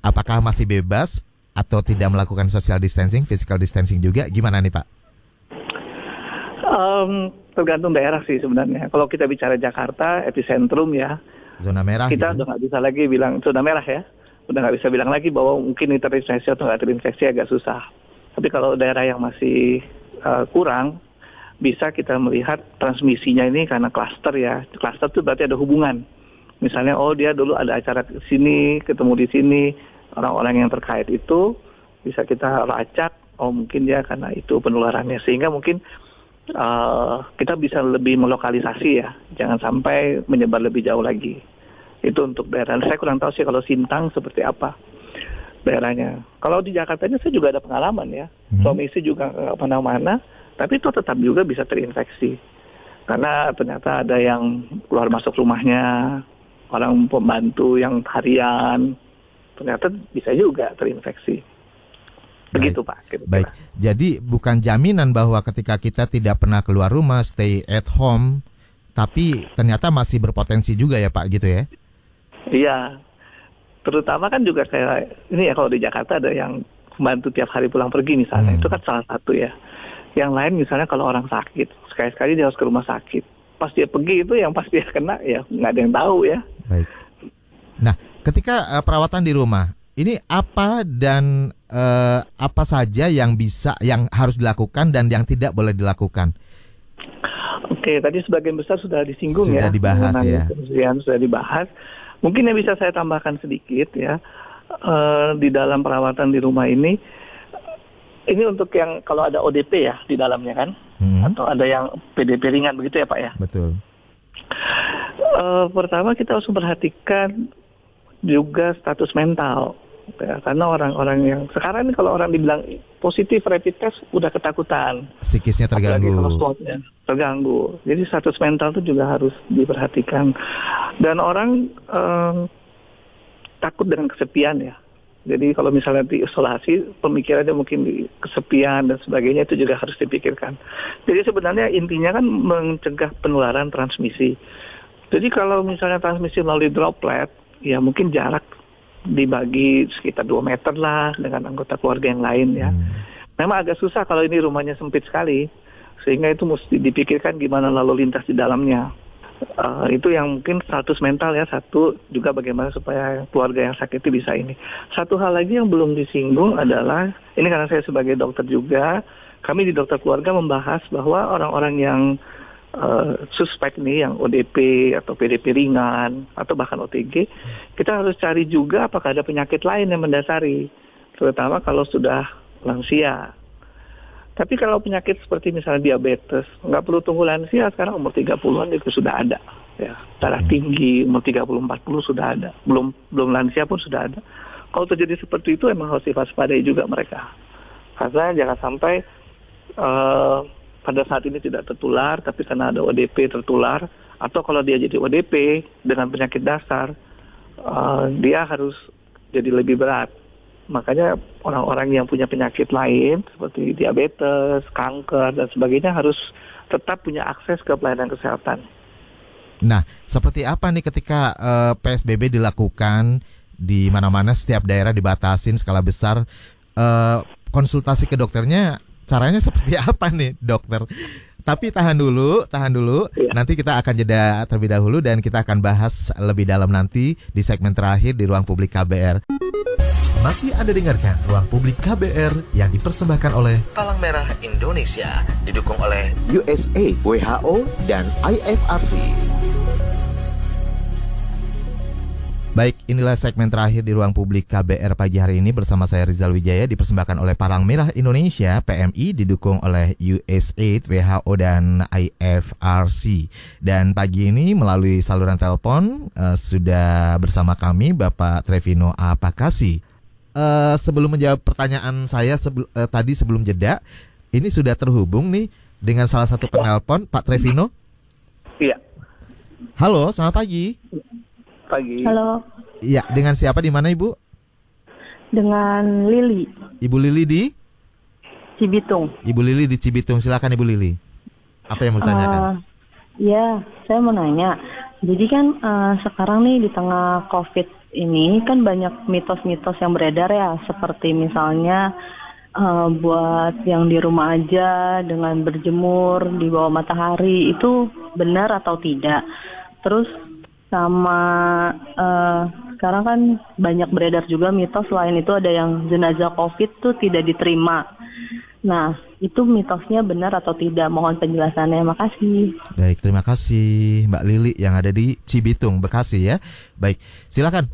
Apakah masih bebas atau tidak melakukan social distancing, physical distancing juga? Gimana nih Pak? Um, tergantung daerah sih sebenarnya. Kalau kita bicara Jakarta, epicentrum ya. Zona merah. Kita gitu. udah nggak bisa lagi bilang zona merah ya. Udah nggak bisa bilang lagi bahwa mungkin ini terinfeksi atau nggak terinfeksi agak susah. Tapi kalau daerah yang masih uh, kurang, bisa kita melihat transmisinya ini karena klaster ya. Klaster itu berarti ada hubungan. Misalnya, oh dia dulu ada acara di sini, ketemu di sini, orang-orang yang terkait itu bisa kita lacak, oh mungkin dia karena itu penularannya. Sehingga mungkin uh, kita bisa lebih melokalisasi ya, jangan sampai menyebar lebih jauh lagi. Itu untuk daerah. Saya kurang tahu sih kalau Sintang seperti apa daerahnya. Kalau di Jakarta ini saya juga ada pengalaman ya. Hmm. Suami istri juga nggak mana-mana tapi itu tetap juga bisa terinfeksi. Karena ternyata ada yang keluar masuk rumahnya, orang pembantu yang harian, ternyata bisa juga terinfeksi. Begitu Baik. Pak. -kira. Baik, jadi bukan jaminan bahwa ketika kita tidak pernah keluar rumah, stay at home, tapi ternyata masih berpotensi juga ya Pak gitu ya? Iya, terutama kan juga kayak ini ya kalau di Jakarta ada yang membantu tiap hari pulang pergi misalnya, hmm. itu kan salah satu ya. Yang lain misalnya kalau orang sakit, sekali-sekali dia harus ke rumah sakit. Pas dia pergi itu yang pasti dia kena ya nggak ada yang tahu ya. Baik. Nah, ketika uh, perawatan di rumah, ini apa dan uh, apa saja yang bisa, yang harus dilakukan dan yang tidak boleh dilakukan? Oke, tadi sebagian besar sudah disinggung sudah ya. Sudah dibahas ya. Sudah dibahas. Mungkin yang bisa saya tambahkan sedikit ya uh, di dalam perawatan di rumah ini ini untuk yang kalau ada ODP ya di dalamnya kan, hmm. atau ada yang PDP ringan begitu ya Pak ya. Betul. Uh, pertama kita harus memperhatikan juga status mental. Ya karena orang-orang yang sekarang ini kalau orang dibilang positif rapid test udah ketakutan. Psikisnya terganggu. terganggu. Jadi status mental itu juga harus diperhatikan. Dan orang um, takut dengan kesepian ya. Jadi kalau misalnya diisolasi, pemikirannya mungkin di kesepian dan sebagainya itu juga harus dipikirkan. Jadi sebenarnya intinya kan mencegah penularan transmisi. Jadi kalau misalnya transmisi melalui droplet, ya mungkin jarak dibagi sekitar 2 meter lah dengan anggota keluarga yang lain ya. Hmm. Memang agak susah kalau ini rumahnya sempit sekali, sehingga itu mesti dipikirkan gimana lalu lintas di dalamnya. Uh, itu yang mungkin status mental ya satu juga bagaimana supaya keluarga yang sakit itu bisa ini. Satu hal lagi yang belum disinggung adalah ini karena saya sebagai dokter juga, kami di dokter keluarga membahas bahwa orang-orang yang uh, suspek nih yang ODP atau PDP ringan atau bahkan OTG, kita harus cari juga apakah ada penyakit lain yang mendasari, terutama kalau sudah lansia. Tapi kalau penyakit seperti misalnya diabetes, nggak perlu tunggu lansia, sekarang umur 30-an itu sudah ada. Ya, darah hmm. tinggi umur 30-40 sudah ada. Belum belum lansia pun sudah ada. Kalau terjadi seperti itu emang harus diwaspadai juga mereka. Karena jangan sampai uh, pada saat ini tidak tertular, tapi karena ada ODP tertular, atau kalau dia jadi ODP dengan penyakit dasar, uh, dia harus jadi lebih berat. Makanya orang-orang yang punya penyakit lain seperti diabetes, kanker dan sebagainya harus tetap punya akses ke pelayanan kesehatan. Nah, seperti apa nih ketika uh, eh, PSBB dilakukan di mana-mana setiap daerah dibatasin skala besar uh, konsultasi ke dokternya caranya seperti apa nih dokter? Tapi tahan dulu, tahan dulu. Ya. Nanti kita akan jeda terlebih dahulu dan kita akan bahas lebih dalam nanti di segmen terakhir di ruang publik KBR. Masih Anda dengarkan Ruang Publik KBR yang dipersembahkan oleh Palang Merah Indonesia, didukung oleh USA, WHO, dan IFRC. Baik, inilah segmen terakhir di ruang publik KBR pagi hari ini bersama saya Rizal Wijaya dipersembahkan oleh Palang Merah Indonesia PMI didukung oleh USAID, WHO dan IFRC. Dan pagi ini melalui saluran telepon uh, sudah bersama kami Bapak Trevino Apakasi. Uh, sebelum menjawab pertanyaan saya sebel, uh, tadi sebelum jeda, ini sudah terhubung nih dengan salah satu penelpon Pak Trevino. Iya. Halo, selamat pagi pagi. Halo. Iya, dengan siapa di mana Ibu? Dengan Lili. Ibu Lili di? Cibitung. Ibu Lili di Cibitung, silakan Ibu Lili. Apa yang mau ditanyakan? Uh, ya, saya mau nanya. Jadi kan uh, sekarang nih di tengah COVID ini kan banyak mitos-mitos yang beredar ya, seperti misalnya uh, buat yang di rumah aja dengan berjemur di bawah matahari itu benar atau tidak? Terus sama uh, sekarang kan banyak beredar juga mitos selain itu ada yang jenazah COVID tuh tidak diterima. Nah, itu mitosnya benar atau tidak? Mohon penjelasannya. Makasih. Baik, terima kasih Mbak Lili yang ada di Cibitung, Bekasi ya. Baik, silakan,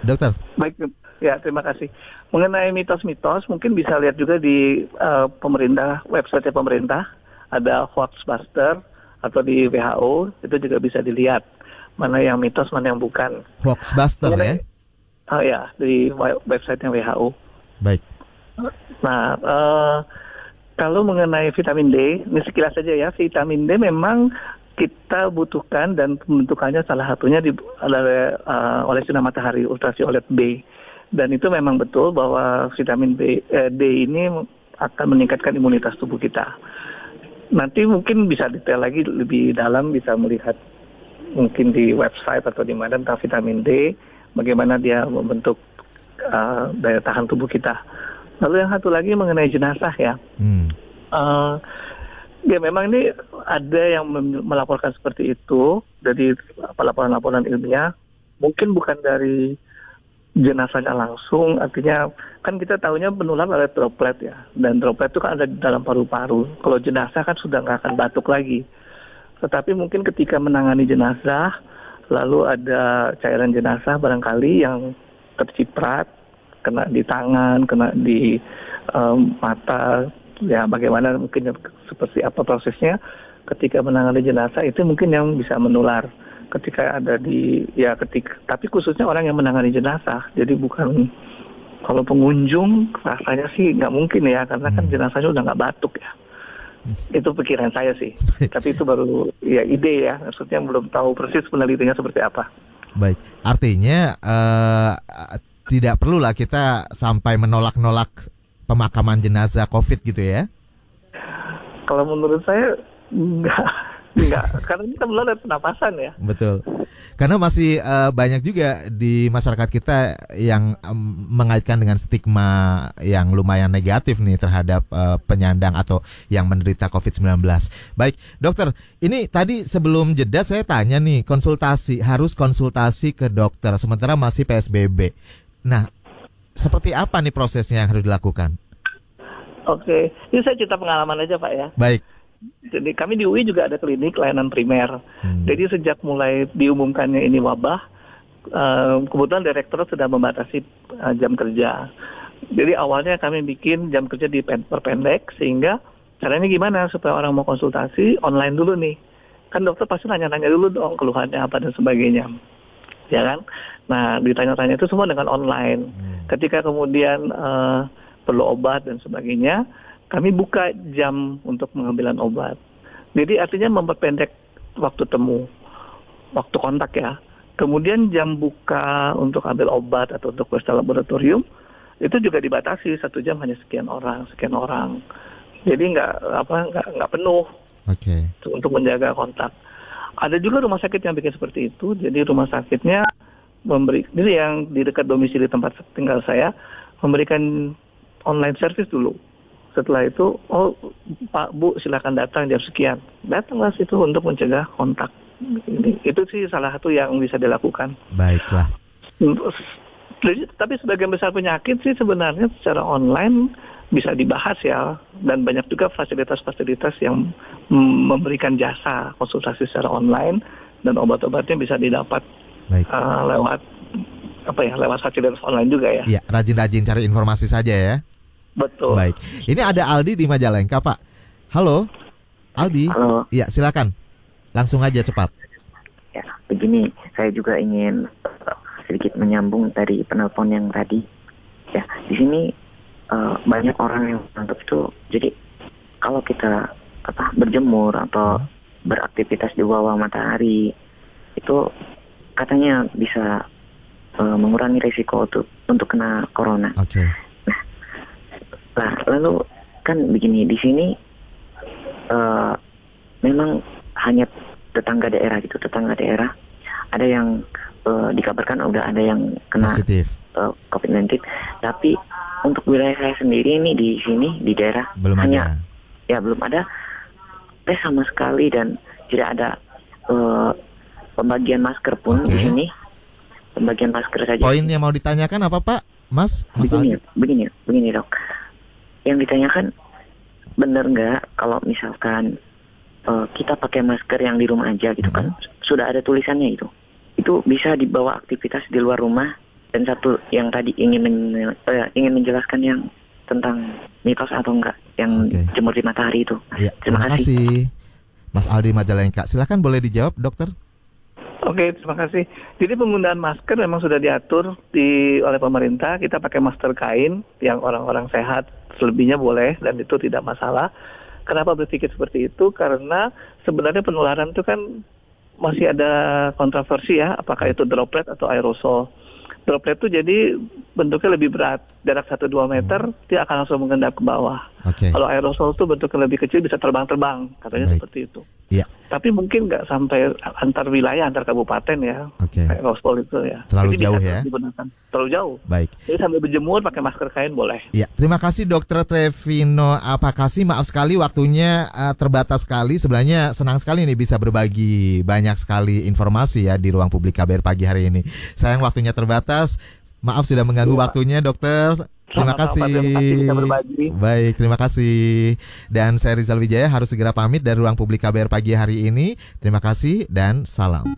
Dokter. Baik, ya terima kasih. Mengenai mitos-mitos, mungkin bisa lihat juga di uh, pemerintah website pemerintah ada Hoaxbuster atau di WHO itu juga bisa dilihat mana yang mitos, mana yang bukan. Hoaxbuster ya? Oh ya, di website yang WHO. Baik. Nah, uh, kalau mengenai vitamin D, ini sekilas saja ya, vitamin D memang kita butuhkan dan pembentukannya salah satunya di, oleh, uh, oleh sinar matahari ultraviolet B. Dan itu memang betul bahwa vitamin B, eh, D ini akan meningkatkan imunitas tubuh kita. Nanti mungkin bisa detail lagi lebih dalam, bisa melihat mungkin di website atau di mana tentang vitamin D, bagaimana dia membentuk uh, daya tahan tubuh kita. Lalu yang satu lagi mengenai jenazah ya. Hmm. Uh, ya memang ini ada yang melaporkan seperti itu dari laporan-laporan ilmiah. Mungkin bukan dari jenazahnya langsung, artinya kan kita tahunya menular oleh droplet ya, dan droplet itu kan ada di dalam paru-paru. Kalau jenazah kan sudah nggak akan batuk lagi. Tetapi mungkin ketika menangani jenazah, lalu ada cairan jenazah barangkali yang terciprat, kena di tangan, kena di um, mata, ya bagaimana mungkin seperti apa prosesnya ketika menangani jenazah itu mungkin yang bisa menular ketika ada di ya ketika tapi khususnya orang yang menangani jenazah jadi bukan Kalau pengunjung rasanya sih nggak mungkin ya karena kan hmm. jenazahnya udah nggak batuk ya. Itu pikiran saya sih. Tapi itu baru ya ide ya. Maksudnya belum tahu persis penelitiannya seperti apa. Baik, artinya uh, tidak perlulah kita sampai menolak-nolak pemakaman jenazah COVID gitu ya? Kalau menurut saya enggak Enggak, karena kita belum ada penapasan ya. Betul. Karena masih uh, banyak juga di masyarakat kita yang um, mengaitkan dengan stigma yang lumayan negatif nih terhadap uh, penyandang atau yang menderita COVID-19. Baik, dokter, ini tadi sebelum jeda saya tanya nih, konsultasi harus konsultasi ke dokter sementara masih PSBB. Nah, seperti apa nih prosesnya yang harus dilakukan? Oke, ini saya cerita pengalaman aja Pak ya. Baik. Jadi kami di UI juga ada klinik layanan primer. Hmm. Jadi sejak mulai diumumkannya ini wabah, uh, kebetulan direktur sudah membatasi uh, jam kerja. Jadi awalnya kami bikin jam kerja di perpendek sehingga caranya gimana supaya orang mau konsultasi online dulu nih. Kan dokter pasti nanya-nanya dulu dong keluhannya apa dan sebagainya. Ya kan? Nah, ditanya-tanya itu semua dengan online. Hmm. Ketika kemudian uh, perlu obat dan sebagainya, kami buka jam untuk pengambilan obat. Jadi artinya memperpendek waktu temu, waktu kontak ya. Kemudian jam buka untuk ambil obat atau untuk periksa laboratorium itu juga dibatasi satu jam hanya sekian orang, sekian orang. Jadi nggak apa nggak nggak penuh okay. untuk menjaga kontak. Ada juga rumah sakit yang bikin seperti itu. Jadi rumah sakitnya memberi ini yang di dekat domisili tempat tinggal saya memberikan online service dulu setelah itu oh Pak Bu silakan datang jam sekian datanglah situ untuk mencegah kontak itu sih salah satu yang bisa dilakukan baiklah jadi tapi sebagian besar penyakit sih sebenarnya secara online bisa dibahas ya dan banyak juga fasilitas-fasilitas yang memberikan jasa konsultasi secara online dan obat-obatnya bisa didapat Baik. Uh, lewat apa ya lewat fasilitas online juga ya. Iya, rajin-rajin cari informasi saja ya. Betul. Baik. Ini ada Aldi di Majalengka, Pak. Halo. Aldi. Halo. Iya, silakan. Langsung aja cepat. Ya, begini, saya juga ingin uh, sedikit menyambung dari penelpon yang tadi. Ya, di sini uh, banyak orang yang menganggap itu jadi kalau kita apa berjemur atau hmm. beraktivitas di bawah matahari itu katanya bisa uh, mengurangi risiko untuk untuk kena corona. Oke. Okay. Nah, lalu kan begini di sini uh, memang hanya tetangga daerah gitu, tetangga daerah ada yang uh, dikabarkan udah ada yang kena uh, COVID-19, tapi untuk wilayah saya sendiri ini di sini di daerah belum hanya ada. ya belum ada tes sama sekali dan tidak ada uh, pembagian masker pun okay. di sini pembagian masker saja. Poin yang mau ditanyakan apa Pak? Mas, Mas begini, begini, begini dok yang ditanyakan benar nggak kalau misalkan uh, kita pakai masker yang di rumah aja gitu kan mm-hmm. sudah ada tulisannya itu itu bisa dibawa aktivitas di luar rumah dan satu yang tadi ingin men, uh, ingin menjelaskan yang tentang mitos atau enggak yang okay. jemur di matahari itu. Ya, terima, terima kasih. kasih. Mas Aldi Majalengka. Silakan boleh dijawab, dokter. Oke, terima kasih. Jadi penggunaan masker memang sudah diatur di oleh pemerintah. Kita pakai masker kain yang orang-orang sehat selebihnya boleh dan itu tidak masalah. Kenapa berpikir seperti itu? Karena sebenarnya penularan itu kan masih ada kontroversi ya, apakah itu droplet atau aerosol. Droplet itu jadi bentuknya lebih berat, jarak 1-2 meter, hmm. dia akan langsung mengendap ke bawah. Okay. Kalau aerosol itu bentuknya lebih kecil bisa terbang-terbang, katanya Baik. seperti itu. Iya. Tapi mungkin nggak sampai antar wilayah, antar kabupaten ya. Oke. Okay. Aerosol itu ya. Terlalu Jadi jauh ya. Digunakan. Terlalu jauh. Baik. Jadi sambil berjemur pakai masker kain boleh. Iya. Terima kasih Dokter Trevino Apa kasih maaf sekali waktunya uh, terbatas sekali. Sebenarnya senang sekali nih bisa berbagi banyak sekali informasi ya di ruang publik KBR pagi hari ini. Sayang waktunya terbatas. Maaf sudah mengganggu ya. waktunya, dokter. Terima kasih. terima kasih bisa berbagi. Baik, terima kasih. Dan saya Rizal Wijaya harus segera pamit dari ruang publik KBR pagi hari ini. Terima kasih dan salam.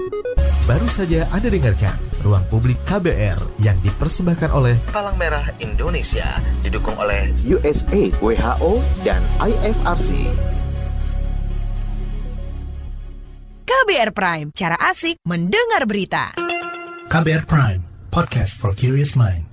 Baru saja Anda dengarkan Ruang Publik KBR yang dipersembahkan oleh Palang Merah Indonesia, didukung oleh USA, WHO, dan IFRC. KBR Prime, cara asik mendengar berita. KBR Prime podcast for curious mind.